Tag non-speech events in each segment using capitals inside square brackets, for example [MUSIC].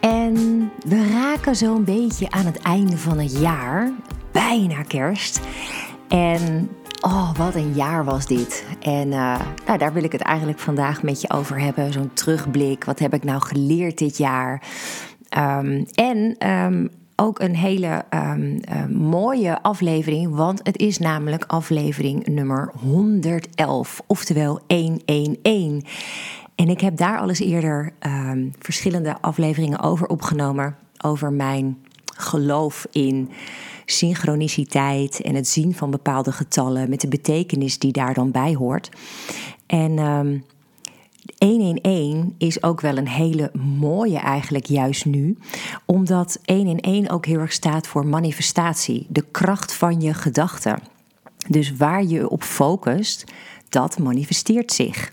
En we raken zo'n beetje aan het einde van het jaar, bijna kerst. En oh, wat een jaar was dit. En uh, nou, daar wil ik het eigenlijk vandaag met je over hebben. Zo'n terugblik. Wat heb ik nou geleerd dit jaar? Um, en um, ook een hele um, uh, mooie aflevering, want het is namelijk aflevering nummer 111, oftewel 111. En ik heb daar al eerder um, verschillende afleveringen over opgenomen. Over mijn geloof in synchroniciteit en het zien van bepaalde getallen met de betekenis die daar dan bij hoort. En um, 111 is ook wel een hele mooie eigenlijk juist nu, omdat 111 ook heel erg staat voor manifestatie, de kracht van je gedachten. Dus waar je op focust, dat manifesteert zich.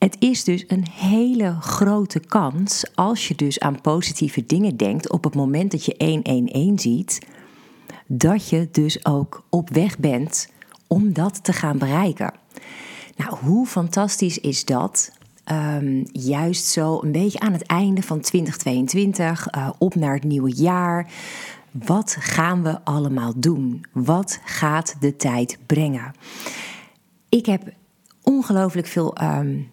Het is dus een hele grote kans als je dus aan positieve dingen denkt op het moment dat je 111 ziet, dat je dus ook op weg bent om dat te gaan bereiken. Nou, hoe fantastisch is dat? Um, juist zo een beetje aan het einde van 2022, uh, op naar het nieuwe jaar. Wat gaan we allemaal doen? Wat gaat de tijd brengen? Ik heb ongelooflijk veel um,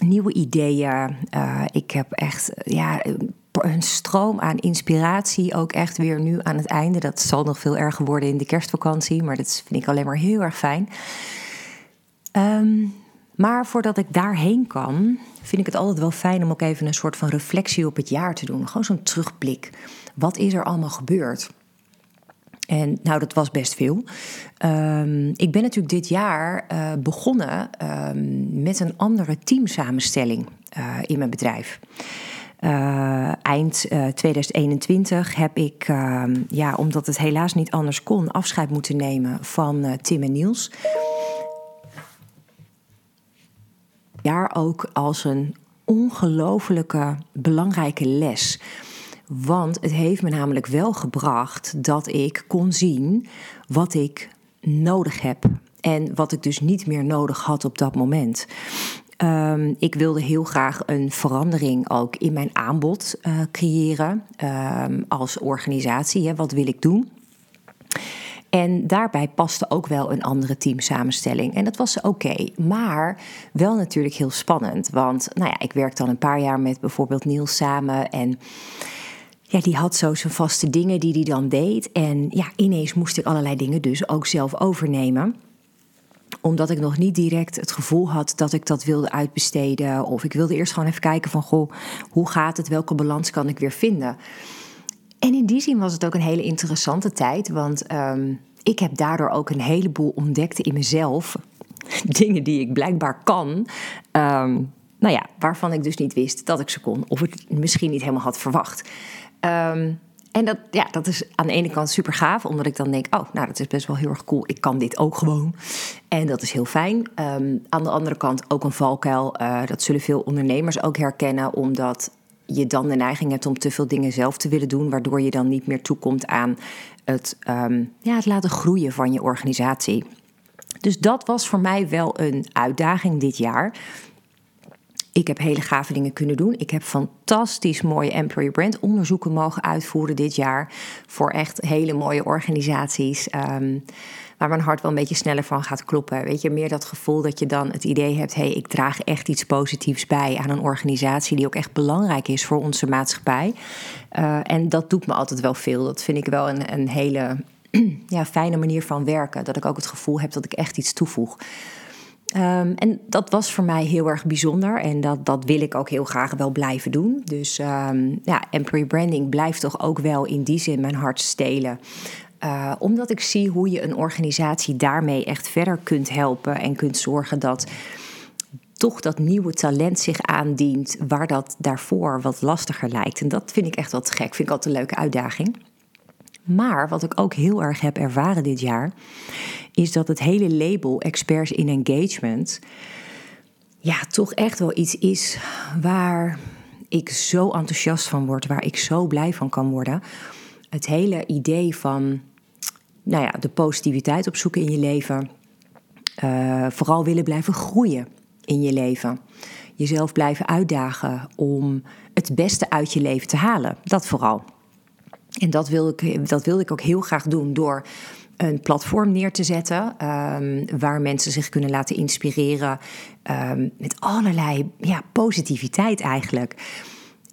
nieuwe ideeën. Uh, ik heb echt ja, een stroom aan inspiratie, ook echt weer nu aan het einde. Dat zal nog veel erger worden in de kerstvakantie, maar dat vind ik alleen maar heel erg fijn. Um, maar voordat ik daarheen kan, vind ik het altijd wel fijn om ook even een soort van reflectie op het jaar te doen. Gewoon zo'n terugblik. Wat is er allemaal gebeurd? En nou, dat was best veel. Um, ik ben natuurlijk dit jaar uh, begonnen um, met een andere teamsamenstelling uh, in mijn bedrijf. Uh, eind 2021 heb ik, ehm, ja, omdat het helaas niet anders kon, afscheid moeten nemen van Tim en Niels jaar ook als een ongelofelijke belangrijke les. Want het heeft me namelijk wel gebracht dat ik kon zien wat ik nodig heb. En wat ik dus niet meer nodig had op dat moment. Um, ik wilde heel graag een verandering ook in mijn aanbod uh, creëren um, als organisatie. Hè. Wat wil ik doen? En daarbij paste ook wel een andere teamsamenstelling. En dat was oké. Maar wel natuurlijk heel spannend. Want nou ja, ik werk dan een paar jaar met bijvoorbeeld Niels samen. En ja, die had zo zijn vaste dingen die hij dan deed. En ja, ineens moest ik allerlei dingen dus ook zelf overnemen omdat ik nog niet direct het gevoel had dat ik dat wilde uitbesteden. Of ik wilde eerst gewoon even kijken van, goh, hoe gaat het? Welke balans kan ik weer vinden? En in die zin was het ook een hele interessante tijd, want um, ik heb daardoor ook een heleboel ontdekt in mezelf. [LAUGHS] Dingen die ik blijkbaar kan. Um, nou ja, waarvan ik dus niet wist dat ik ze kon, of het misschien niet helemaal had verwacht. Um, en dat, ja, dat is aan de ene kant super gaaf, omdat ik dan denk: oh, nou, dat is best wel heel erg cool. Ik kan dit ook gewoon. En dat is heel fijn. Um, aan de andere kant ook een valkuil. Uh, dat zullen veel ondernemers ook herkennen, omdat je dan de neiging hebt om te veel dingen zelf te willen doen, waardoor je dan niet meer toekomt aan het, um, ja, het laten groeien van je organisatie. Dus dat was voor mij wel een uitdaging dit jaar. Ik heb hele gave dingen kunnen doen. Ik heb fantastisch mooie employer brand onderzoeken mogen uitvoeren dit jaar. Voor echt hele mooie organisaties. Um, waar mijn hart wel een beetje sneller van gaat kloppen. Weet je, meer dat gevoel dat je dan het idee hebt: hé, hey, ik draag echt iets positiefs bij aan een organisatie die ook echt belangrijk is voor onze maatschappij. Uh, en dat doet me altijd wel veel. Dat vind ik wel een, een hele [CLEARS THROAT] ja, fijne manier van werken. Dat ik ook het gevoel heb dat ik echt iets toevoeg. Um, en dat was voor mij heel erg bijzonder en dat, dat wil ik ook heel graag wel blijven doen. Dus um, ja, employee branding blijft toch ook wel in die zin mijn hart stelen. Uh, omdat ik zie hoe je een organisatie daarmee echt verder kunt helpen en kunt zorgen dat toch dat nieuwe talent zich aandient, waar dat daarvoor wat lastiger lijkt. En dat vind ik echt wat gek. Vind ik altijd een leuke uitdaging. Maar wat ik ook heel erg heb ervaren dit jaar, is dat het hele label Experts in Engagement, ja, toch echt wel iets is waar ik zo enthousiast van word, waar ik zo blij van kan worden. Het hele idee van, nou ja, de positiviteit opzoeken in je leven, uh, vooral willen blijven groeien in je leven. Jezelf blijven uitdagen om het beste uit je leven te halen. Dat vooral. En dat wilde ik, dat wilde ik ook heel graag doen door een platform neer te zetten um, waar mensen zich kunnen laten inspireren um, met allerlei ja, positiviteit eigenlijk.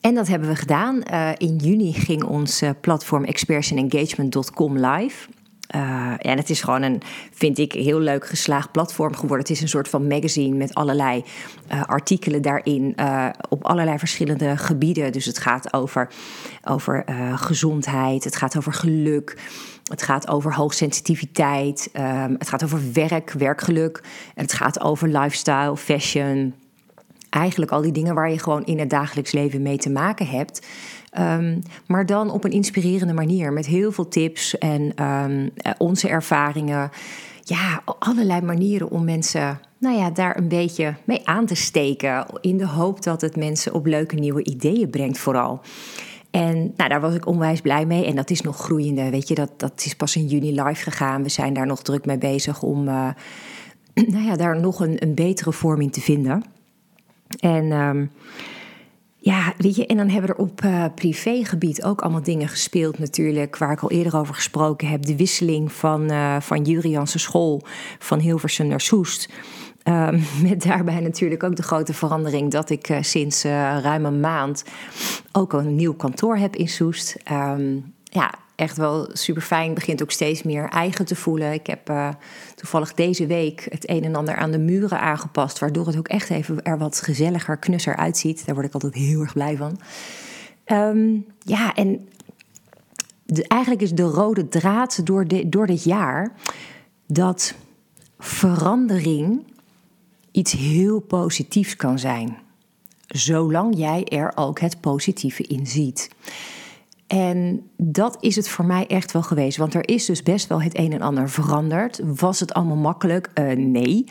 En dat hebben we gedaan. Uh, in juni ging ons uh, platform expertsengagement.com live. Uh, en het is gewoon een, vind ik, heel leuk geslaagd platform geworden. Het is een soort van magazine met allerlei uh, artikelen daarin uh, op allerlei verschillende gebieden. Dus het gaat over, over gezondheid, het gaat over geluk, het gaat over hoogsensitiviteit, um, het gaat over werk, werkgeluk, en het gaat over lifestyle, fashion. Eigenlijk al die dingen waar je gewoon in het dagelijks leven mee te maken hebt. Um, maar dan op een inspirerende manier met heel veel tips en um, onze ervaringen. Ja, allerlei manieren om mensen nou ja, daar een beetje mee aan te steken. In de hoop dat het mensen op leuke nieuwe ideeën brengt, vooral. En nou, daar was ik onwijs blij mee. En dat is nog groeiende. Weet je, dat, dat is pas in juni live gegaan. We zijn daar nog druk mee bezig om uh, [CLEARS THROAT] nou ja, daar nog een, een betere vorm in te vinden. En. Um, ja, weet je, en dan hebben er op uh, privégebied ook allemaal dingen gespeeld natuurlijk, waar ik al eerder over gesproken heb. De wisseling van, uh, van Jurianse school van Hilversum naar Soest. Um, [LAUGHS] met daarbij natuurlijk ook de grote verandering dat ik uh, sinds ruim een maand ook een nieuw kantoor heb in Soest. Um, ja, echt wel super fijn. Begint ook steeds meer eigen te voelen. Ik heb uh, toevallig deze week het een en ander aan de muren aangepast. Waardoor het ook echt even er wat gezelliger, knusser uitziet. Daar word ik altijd heel erg blij van. Um, ja, en eigenlijk is de rode draad door, de, door dit jaar dat verandering iets heel positiefs kan zijn. Zolang jij er ook het positieve in ziet. En dat is het voor mij echt wel geweest. Want er is dus best wel het een en ander veranderd. Was het allemaal makkelijk? Uh, nee.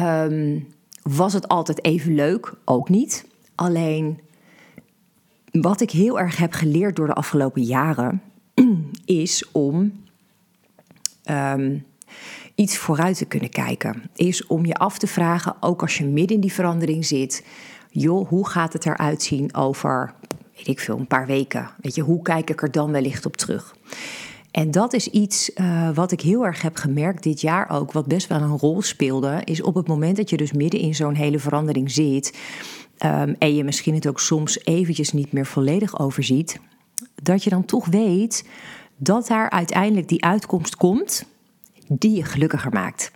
Um, was het altijd even leuk? Ook niet. Alleen wat ik heel erg heb geleerd door de afgelopen jaren [CLEARS THROAT] is om um, iets vooruit te kunnen kijken. Is om je af te vragen, ook als je midden in die verandering zit, joh, hoe gaat het eruit zien over ik veel, een paar weken. Weet je, hoe kijk ik er dan wellicht op terug? En dat is iets uh, wat ik heel erg heb gemerkt dit jaar ook, wat best wel een rol speelde, is op het moment dat je dus midden in zo'n hele verandering zit um, en je misschien het ook soms eventjes niet meer volledig overziet, dat je dan toch weet dat daar uiteindelijk die uitkomst komt die je gelukkiger maakt.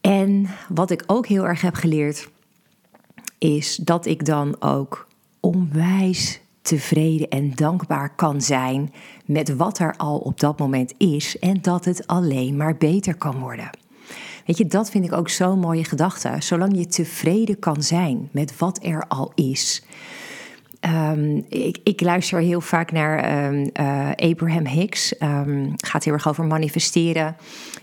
En wat ik ook heel erg heb geleerd, is dat ik dan ook onwijs tevreden en dankbaar kan zijn met wat er al op dat moment is en dat het alleen maar beter kan worden. Weet je, dat vind ik ook zo'n mooie gedachte. Zolang je tevreden kan zijn met wat er al is, Um, ik, ik, luister heel vaak naar um, uh, Abraham Hicks. Um, gaat heel erg over manifesteren.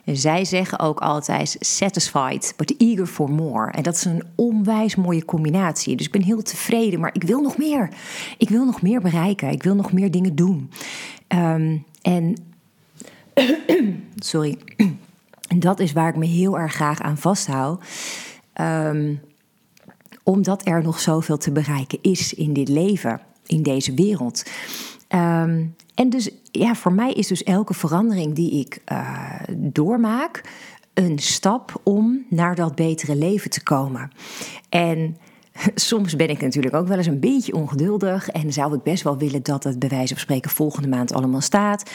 En zij zeggen ook altijd satisfied, but eager for more. En dat is een onwijs mooie combinatie. Dus ik ben heel tevreden, maar ik wil nog meer. Ik wil nog meer bereiken. Ik wil nog meer dingen doen. en [COUGHS] sorry. [COUGHS] Dat is waar ik me heel erg graag aan vasthoud. Um, omdat er nog zoveel te bereiken is in dit leven, in deze wereld. Um, en dus ja, voor mij is dus elke verandering die ik uh, doormaak een stap om naar dat betere leven te komen. En [LAUGHS] soms ben ik natuurlijk ook wel eens een beetje ongeduldig en zou ik best wel willen dat het bij wijze van spreken volgende maand allemaal staat.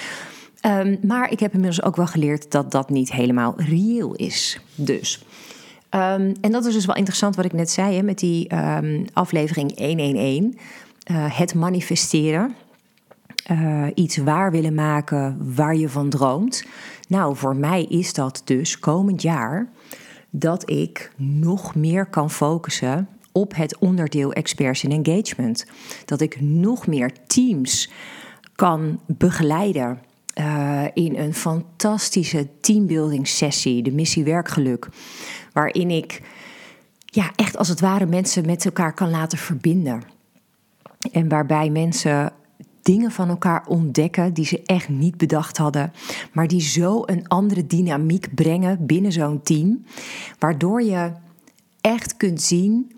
Um, maar ik heb inmiddels ook wel geleerd dat dat niet helemaal reëel is. Dus Um, en dat is dus wel interessant wat ik net zei hè, met die um, aflevering 111. Uh, eh, het manifesteren. Uh, iets waar willen maken waar je van droomt. Nou, voor mij is dat dus komend jaar dat ik nog meer kan focussen op het onderdeel experts in engagement. Dat ik nog meer teams kan begeleiden uh, in een fantastische teambuilding sessie, de missie werkgeluk, waarin ik ja, echt als het ware mensen met elkaar kan laten verbinden. En waarbij mensen dingen van elkaar ontdekken die ze echt niet bedacht hadden, maar die zo een andere dynamiek brengen binnen zo'n team, waardoor je echt kunt zien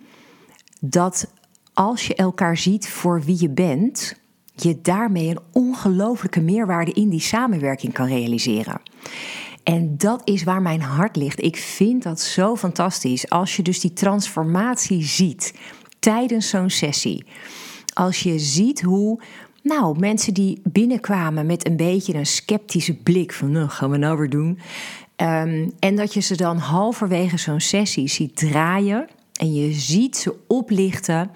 dat als je elkaar ziet voor wie je bent, je daarmee een ongelooflijke meerwaarde in die samenwerking kan realiseren. En dat is waar mijn hart ligt. Ik vind dat zo fantastisch. Als je dus die transformatie ziet tijdens zo'n sessie. Als je ziet hoe nou, mensen die binnenkwamen met een beetje een sceptische blik van, nou, gaan we nou weer doen. Ehm, en dat je ze dan halverwege zo'n sessie ziet draaien. En je ziet ze oplichten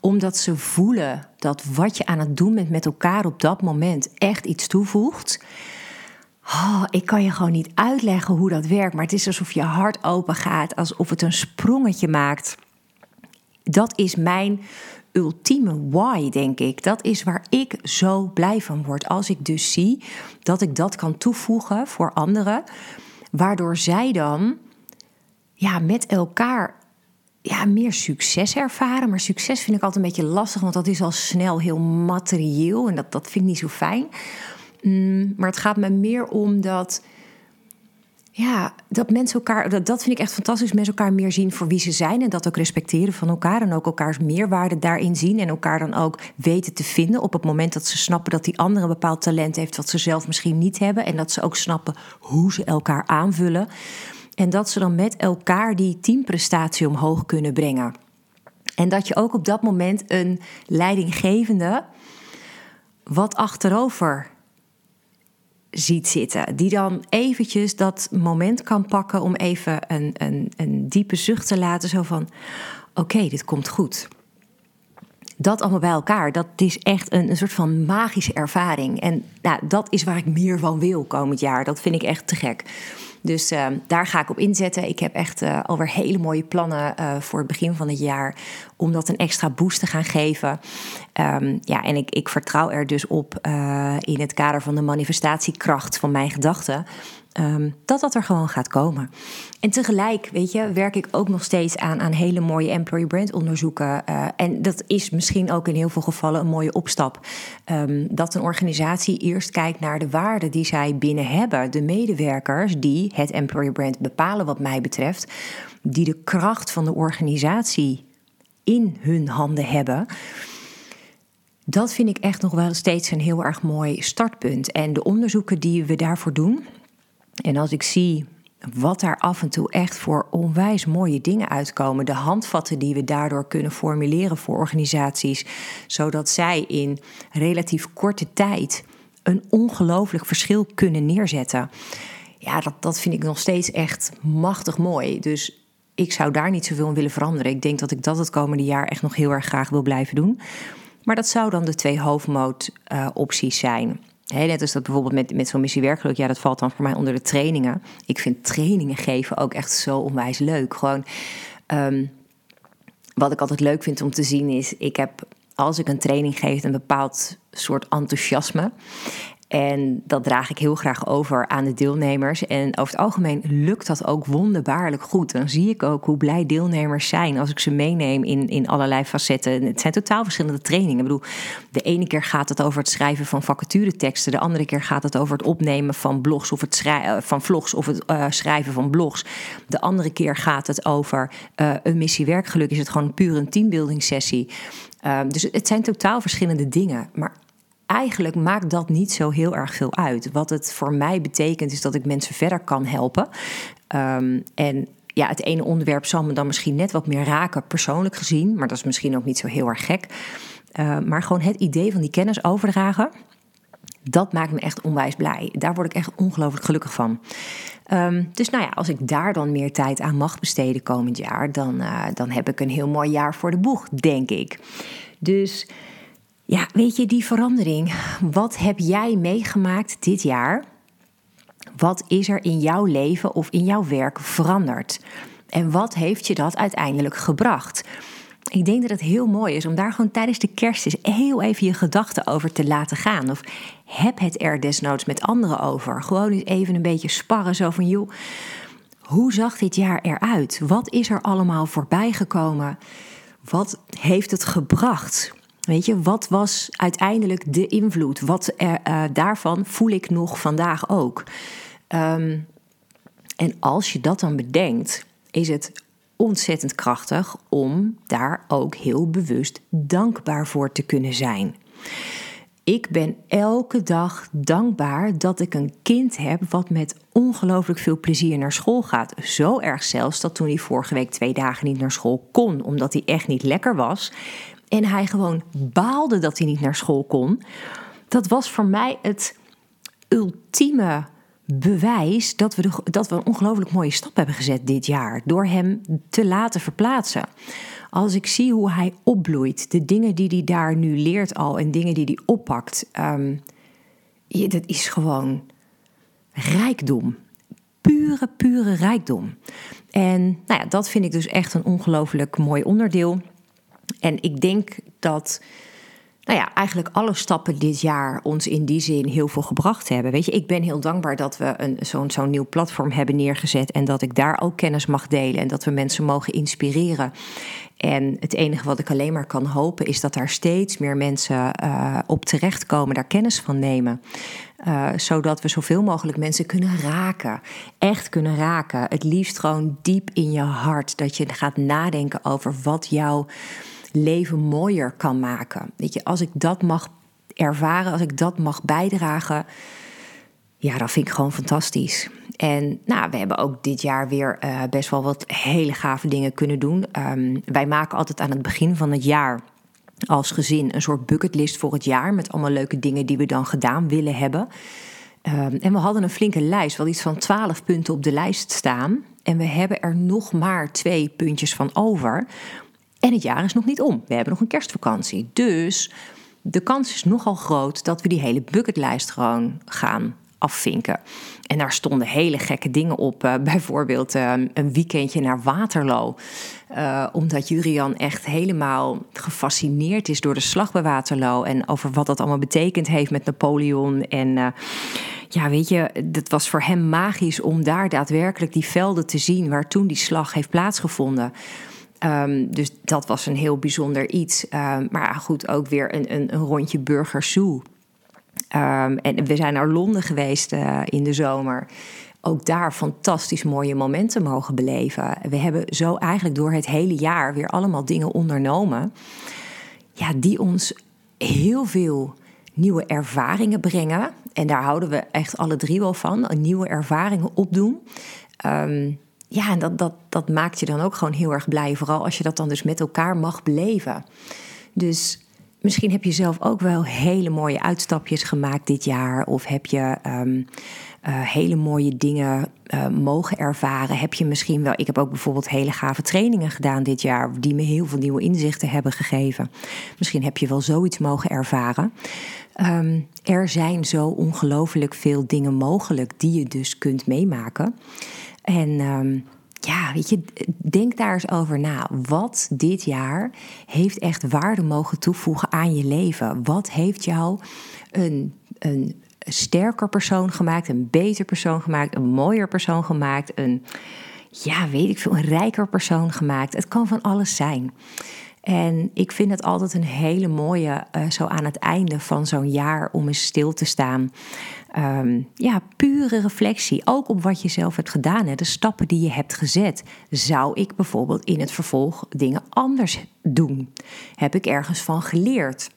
omdat ze voelen dat wat je aan het doen bent met elkaar op dat moment echt iets toevoegt. Oh, ik kan je gewoon niet uitleggen hoe dat werkt, maar het is alsof je hart open gaat, alsof het een sprongetje maakt. Dat is mijn ultieme why, denk ik. Dat is waar ik zo blij van word. Als ik dus zie dat ik dat kan toevoegen voor anderen, waardoor zij dan ja, met elkaar ja, meer succes ervaren. Maar succes vind ik altijd een beetje lastig, want dat is al snel heel materieel en dat, dat vind ik niet zo fijn. Mm, maar het gaat me meer om dat ja, dat mensen elkaar, dat, dat vind ik echt fantastisch. Mensen elkaar meer zien voor wie ze zijn. En dat ook respecteren van elkaar. En ook elkaars meerwaarde daarin zien. En elkaar dan ook weten te vinden op het moment dat ze snappen dat die andere een bepaald talent heeft. wat ze zelf misschien niet hebben. En dat ze ook snappen hoe ze elkaar aanvullen. En dat ze dan met elkaar die teamprestatie omhoog kunnen brengen. En dat je ook op dat moment een leidinggevende wat achterover ziet zitten. Die dan eventjes dat moment kan pakken om even een, een, een diepe zucht te laten. Zo van, oké, dit komt goed. Dat allemaal bij elkaar, dat is echt een, een soort van magische ervaring. En nou, dat is waar ik meer van wil komend jaar. Dat vind ik echt te gek. Dus uh, daar ga ik op inzetten. Ik heb echt uh, alweer hele mooie plannen uh, voor het begin van het jaar. Om dat een extra boost te gaan geven. Um, ja, en ik, ik vertrouw er dus op in het kader van de manifestatiekracht van mijn gedachten. Um, dat dat er gewoon gaat komen. En tegelijk, weet je, werk ik ook nog steeds aan, aan hele mooie employee brand onderzoeken. Uh, en dat is misschien ook in heel veel gevallen een mooie opstap. Um, dat een organisatie eerst kijkt naar de waarden die zij binnen hebben. De medewerkers die het employer brand bepalen, wat mij betreft. Die de kracht van de organisatie in hun handen hebben. Dat vind ik echt nog wel steeds een heel erg mooi startpunt. En de onderzoeken die we daarvoor doen, en als ik zie wat daar af en toe echt voor onwijs mooie dingen uitkomen, de handvatten die we daardoor kunnen formuleren voor organisaties, zodat zij in relatief korte tijd een ongelooflijk verschil kunnen neerzetten. Ja, dat, dat vind ik nog steeds echt machtig mooi. Dus ik zou daar niet zoveel in willen veranderen. Ik denk dat ik dat het komende jaar echt nog heel erg graag wil blijven doen. Maar dat zou dan de twee hoofdmoot-opties uh, zijn. He, net als dat bijvoorbeeld met, met zo'n missie werkgeluk, ja, dat valt dan voor mij onder de trainingen. Ik vind trainingen geven ook echt zo onwijs leuk. Gewoon, um, wat ik altijd leuk vind om te zien is, ik heb als ik een training geef een bepaald soort enthousiasme. En dat draag ik heel graag over aan de deelnemers. En over het algemeen lukt dat ook wonderbaarlijk goed. Dan zie ik ook hoe blij deelnemers zijn als ik ze meeneem in, in allerlei facetten. Het zijn totaal verschillende trainingen. Ik bedoel, de ene keer gaat het over het schrijven van vacatureteksten. De andere keer gaat het over het opnemen van blogs of het eh, van vlogs of het uh, schrijven van blogs. De andere keer gaat het over uh, een missie werkgeluk. Is het gewoon puur een teambuilding sessie. Uh, dus het zijn totaal verschillende dingen. Maar eigenlijk maakt dat niet zo heel erg veel uit. Wat het voor mij betekent is dat ik mensen verder kan helpen. Um, en ja, het ene onderwerp zal me dan misschien net wat meer raken, persoonlijk gezien. Maar dat is misschien ook niet zo heel erg gek. Uh, maar gewoon het idee van die kennis overdragen. Dat maakt me echt onwijs blij. Daar word ik echt ongelooflijk gelukkig van. Um, dus nou ja, als ik daar dan meer tijd aan mag besteden komend jaar, dan, uh, dan heb ik een heel mooi jaar voor de boeg, denk ik. Dus ja, weet je, die verandering. Wat heb jij meegemaakt dit jaar? Wat is er in jouw leven of in jouw werk veranderd? En wat heeft je dat uiteindelijk gebracht? Ik denk dat het heel mooi is om daar gewoon tijdens de kerst eens heel even je gedachten over te laten gaan. Of heb het er desnoods met anderen over. Gewoon eens even een beetje sparren. Zo van, joh, hoe zag dit jaar eruit? Wat is er allemaal voorbij gekomen? Wat heeft het gebracht? Weet je, wat was uiteindelijk de invloed? Wat er, uh, daarvan voel ik nog vandaag ook. Um, en als je dat dan bedenkt, is het ontzettend krachtig om daar ook heel bewust dankbaar voor te kunnen zijn. Ik ben elke dag dankbaar dat ik een kind heb wat met ongelooflijk veel plezier naar school gaat. Zo erg zelfs dat toen hij vorige week twee dagen niet naar school kon, omdat hij echt niet lekker was. En hij gewoon baalde dat hij niet naar school kon. Dat was voor mij het ultieme bewijs dat we, dat we een ongelooflijk mooie stap hebben gezet dit jaar. Door hem te laten verplaatsen. Als ik zie hoe hij opbloeit, de dingen die hij daar nu leert al en dingen die hij oppakt. Um, dat is gewoon rijkdom. Pure, pure rijkdom. En nou ja, dat vind ik dus echt een ongelooflijk mooi onderdeel. En ik denk dat nou ja, eigenlijk alle stappen dit jaar ons in die zin heel veel gebracht hebben. Weet je, ik ben heel dankbaar dat we een, zo'n, zo'n nieuw platform hebben neergezet en dat ik daar ook kennis mag delen en dat we mensen mogen inspireren. En het enige wat ik alleen maar kan hopen is dat daar steeds meer mensen uh, op terechtkomen, daar kennis van nemen. Uh, zodat we zoveel mogelijk mensen kunnen raken. Echt kunnen raken. Het liefst gewoon diep in je hart. Dat je gaat nadenken over wat jouw leven mooier kan maken. Weet je, als ik dat mag ervaren, als ik dat mag bijdragen, ja, dat vind ik gewoon fantastisch. En nou, we hebben ook dit jaar weer uh, best wel wat hele gave dingen kunnen doen. Um, wij maken altijd aan het begin van het jaar als gezin een soort bucketlist voor het jaar met allemaal leuke dingen die we dan gedaan willen hebben. Um, en we hadden een flinke lijst, wel iets van 12 punten op de lijst staan. En we hebben er nog maar twee puntjes van over. En het jaar is nog niet om. We hebben nog een kerstvakantie. Dus de kans is nogal groot dat we die hele bucketlijst gewoon gaan afvinken. En daar stonden hele gekke dingen op. Uh, bijvoorbeeld uh, een weekendje naar Waterloo. Uh, omdat Jurian echt helemaal gefascineerd is door de slag bij Waterloo. En over wat dat allemaal betekend heeft met Napoleon. En ja, weet je, dat was voor hem magisch om daar daadwerkelijk die velden te zien waar toen die slag heeft plaatsgevonden. Um, dus dat was een heel bijzonder iets. Um, maar goed, ook weer een, een, een rondje Burger Zoo. Um, en we zijn naar Londen geweest uh, in de zomer. Ook daar fantastisch mooie momenten mogen beleven. We hebben zo eigenlijk door het hele jaar weer allemaal dingen ondernomen. Ja, die ons heel veel nieuwe ervaringen brengen. En daar houden we echt alle drie wel van. Nieuwe ervaringen opdoen. Um, ja, en dat, dat, dat maakt je dan ook gewoon heel erg blij. Vooral als je dat dan dus met elkaar mag beleven. Dus misschien heb je zelf ook wel hele mooie uitstapjes gemaakt dit jaar. Of heb je um, uh, hele mooie dingen uh, mogen ervaren. Heb je misschien wel. Ik heb ook bijvoorbeeld hele gave trainingen gedaan dit jaar. Die me heel veel nieuwe inzichten hebben gegeven. Misschien heb je wel zoiets mogen ervaren. Um, er zijn zo ongelooflijk veel dingen mogelijk die je dus kunt meemaken. En um, ja, weet je, denk daar eens over na. Wat dit jaar heeft echt waarde mogen toevoegen aan je leven? Wat heeft jou een, een sterker persoon gemaakt, een beter persoon gemaakt, een mooier persoon gemaakt, een, ja, weet ik veel, een rijker persoon gemaakt? Het kan van alles zijn. En ik vind het altijd een hele mooie, uh, zo aan het einde van zo'n jaar, om eens stil te staan. Um, ja, pure reflectie. Ook op wat je zelf hebt gedaan, hè, de stappen die je hebt gezet. Zou ik bijvoorbeeld in het vervolg dingen anders doen? Heb ik ergens van geleerd?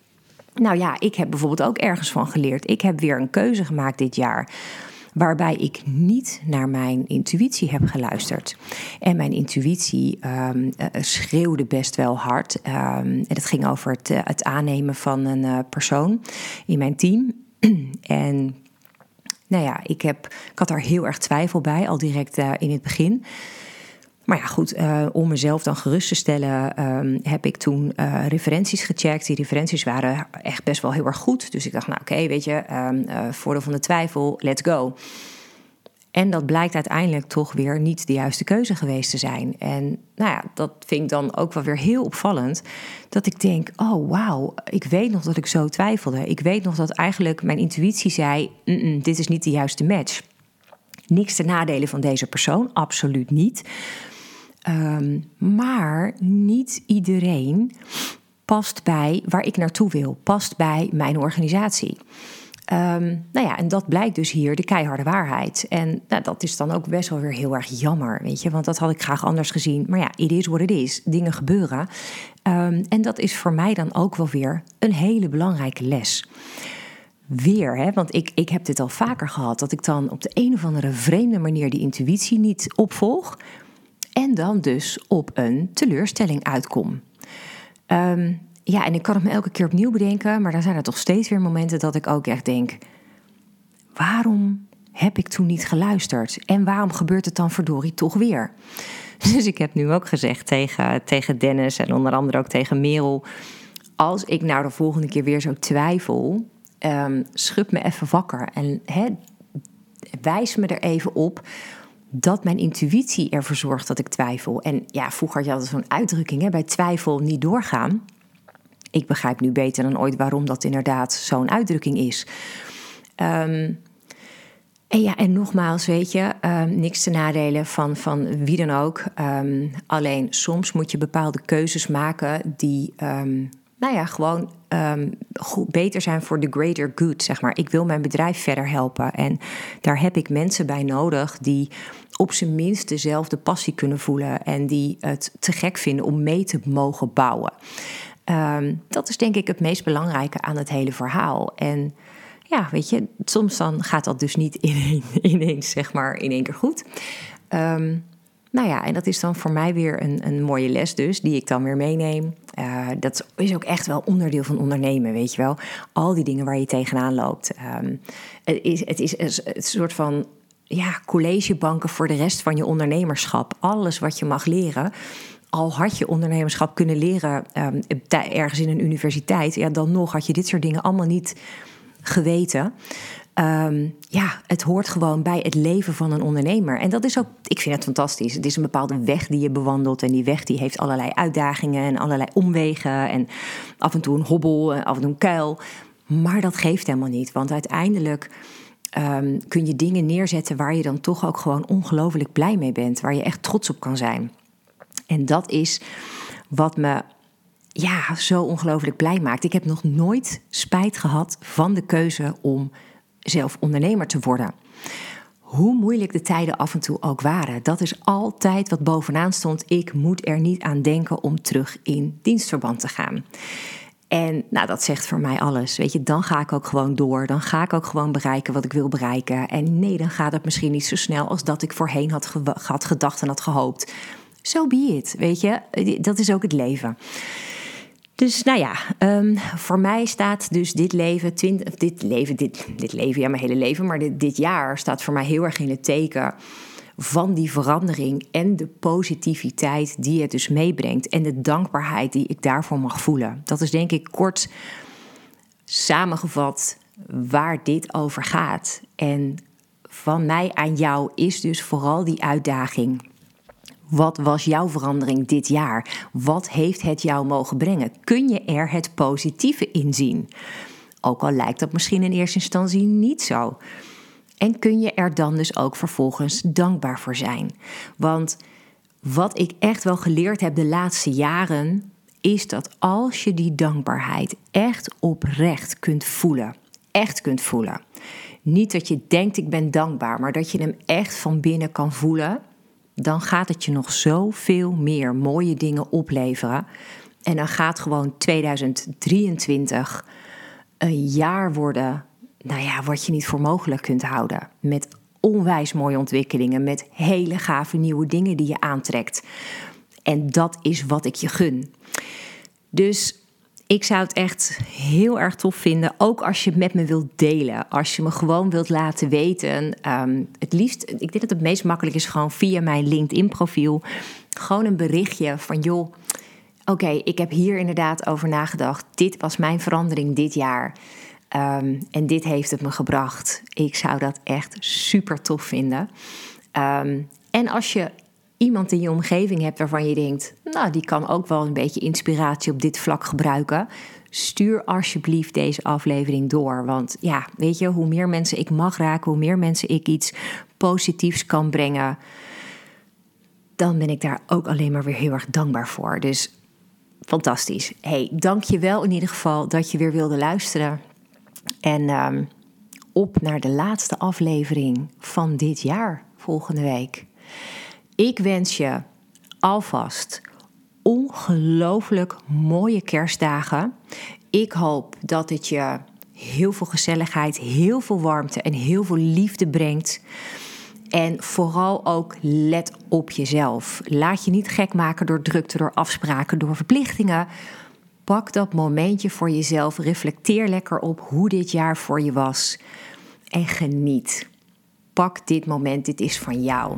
Nou ja, ik heb bijvoorbeeld ook ergens van geleerd. Ik heb weer een keuze gemaakt dit jaar waarbij ik niet naar mijn intuïtie heb geluisterd. En mijn intuïtie um, schreeuwde best wel hard. Um, en het ging over het, uh, het aannemen van een uh, persoon in mijn team. [CLEARS THROAT] en nou ja, ik, heb, ik had daar heel erg twijfel bij, al direct in het begin. Maar ja, goed, uh, om mezelf dan gerust te stellen, um, heb ik toen uh, referenties gecheckt. Die referenties waren echt best wel heel erg goed. Dus ik dacht, nou oké, weet je, um, uh, voordeel van de twijfel, let's go. En dat blijkt uiteindelijk toch weer niet de juiste keuze geweest te zijn. En nou ja, dat vind ik dan ook wel weer heel opvallend. Dat ik denk: oh wauw, ik weet nog dat ik zo twijfelde. Ik weet nog dat eigenlijk mijn intuïtie zei: dit is niet de juiste match. Niks te nadelen van deze persoon, absoluut niet. Ehm, maar niet iedereen past bij waar ik naartoe wil, past bij mijn organisatie. Um, nou ja, en dat blijkt dus hier de keiharde waarheid. En nou, dat is dan ook best wel weer heel erg jammer, weet je. Want dat had ik graag anders gezien. Maar ja, it is what it is. Dingen gebeuren. Um, en dat is voor mij dan ook wel weer een hele belangrijke les. Weer, hè, want ik, ik heb dit al vaker gehad. Dat ik dan op de een of andere vreemde manier die intuïtie niet opvolg. En dan dus op een teleurstelling uitkom. Um, ja, en ik kan het me elke keer opnieuw bedenken, maar dan zijn er toch steeds weer momenten dat ik ook echt denk: waarom heb ik toen niet geluisterd? En waarom gebeurt het dan verdorie toch weer? [LAUGHS] Dus ik heb nu ook gezegd tegen, tegen Dennis en onder andere ook tegen Merel: als ik nou de volgende keer weer zo twijfel, um, schub me even wakker en he, wijs me er even op dat mijn intuïtie ervoor zorgt dat ik twijfel. En ja, vroeger had je altijd zo'n uitdrukking hè, bij twijfel niet doorgaan ik begrijp nu beter dan ooit waarom dat inderdaad zo'n uitdrukking is. Um, en ja, en nogmaals, weet je, um, niks te nadelen van, van wie dan ook. Um, alleen soms moet je bepaalde keuzes maken die, nou ja, gewoon goed, beter zijn voor de greater good, zeg maar. Ik wil mijn bedrijf verder helpen. En daar heb ik mensen bij nodig die op zijn minst dezelfde passie kunnen voelen en die het te gek vinden om mee te mogen bouwen. Ehm, dat is denk ik het meest belangrijke aan het hele verhaal. En ja, weet je, soms dan gaat dat dus niet [LAUGHS] ineens, zeg maar, in één keer goed. Um, nou ja, en dat is dan voor mij weer een, een mooie les dus, die ik dan weer meeneem. Uh, dat is ook echt wel onderdeel van ondernemen, weet je wel. Al die dingen waar je tegenaan loopt. Um, het, is, het is een soort van ja, collegebanken voor de rest van je ondernemerschap. Alles wat je mag leren al had je ondernemerschap kunnen leren um, ergens in een universiteit, ja, dan nog had je dit soort dingen allemaal niet geweten. Um, ja, het hoort gewoon bij het leven van een ondernemer. En dat is ook, ik vind het fantastisch. Het is een bepaalde weg die je bewandelt. En die weg die heeft allerlei uitdagingen en allerlei omwegen. En af en toe een hobbel, af en toe een kuil. Maar dat geeft helemaal niet. Want uiteindelijk um, kun je dingen neerzetten waar je dan toch ook gewoon ongelooflijk blij mee bent. Waar je echt trots op kan zijn. En dat is wat me ja, zo ongelooflijk blij maakt. Ik heb nog nooit spijt gehad van de keuze om zelf ondernemer te worden. Hoe moeilijk de tijden af en toe ook waren, dat is altijd wat bovenaan stond. Ik moet er niet aan denken om terug in dienstverband te gaan. En nou, dat zegt voor mij alles. Weet je, dan ga ik ook gewoon door. Dan ga ik ook gewoon bereiken wat ik wil bereiken. En nee, dan gaat het misschien niet zo snel als dat ik voorheen had, had gedacht en had gehoopt so be it, weet je. Dat is ook het leven. Dus nou ja, um, voor mij staat dus dit leven, dit leven, dit, dit leven, ja, mijn hele leven, maar dit, dit jaar staat voor mij heel erg in het teken van die verandering en de positiviteit die het dus meebrengt en de dankbaarheid die ik daarvoor mag voelen. Dat is denk ik kort samengevat waar dit over gaat. En van mij aan jou is dus vooral die uitdaging wat was jouw verandering dit jaar? Wat heeft het jou mogen brengen? Kun je er het positieve in zien? Ook al lijkt dat misschien in eerste instantie niet zo. En kun je er dan dus ook vervolgens dankbaar voor zijn? Want wat ik echt wel geleerd heb de laatste jaren, is dat als je die dankbaarheid echt oprecht kunt voelen, echt kunt voelen. Niet dat je denkt ik ben dankbaar, maar dat je hem echt van binnen kan voelen dan gaat het je nog zoveel meer mooie dingen opleveren. En dan gaat gewoon 2023 een jaar worden, nou ja, wat je niet voor mogelijk kunt houden. Met onwijs mooie ontwikkelingen, met hele gave nieuwe dingen die je aantrekt. En dat is wat ik je gun. Dus ik zou het echt heel erg tof vinden. Ook als je het met me wilt delen. Als je me gewoon wilt laten weten. Um, het liefst, ik denk dat het meest makkelijk is gewoon via mijn LinkedIn-profiel. Gewoon een berichtje van joh. Oké, ik heb hier inderdaad over nagedacht. Dit was mijn verandering dit jaar. Ehm, en dit heeft het me gebracht. Ik zou dat echt super tof vinden. Ehm, en als je iemand in je omgeving hebt waarvan je denkt, nou, die kan ook wel een beetje inspiratie op dit vlak gebruiken, stuur alsjeblieft deze aflevering door. Want ja, weet je, hoe meer mensen ik mag raken, hoe meer mensen ik iets positiefs kan brengen, dan ben ik daar ook alleen maar weer heel erg dankbaar voor. Dus fantastisch. Hey, dank je wel in ieder geval dat je weer wilde luisteren. En um, op naar de laatste aflevering van dit jaar, volgende week. Ik wens je alvast ongelooflijk mooie kerstdagen. Ik hoop dat het je heel veel gezelligheid, heel veel warmte en heel veel liefde brengt. En vooral ook let op jezelf. Laat je niet gek maken door drukte, door afspraken, door verplichtingen. Pak dat momentje voor jezelf. Reflecteer lekker op hoe dit jaar voor je was. En geniet. Pak dit moment, dit is van jou.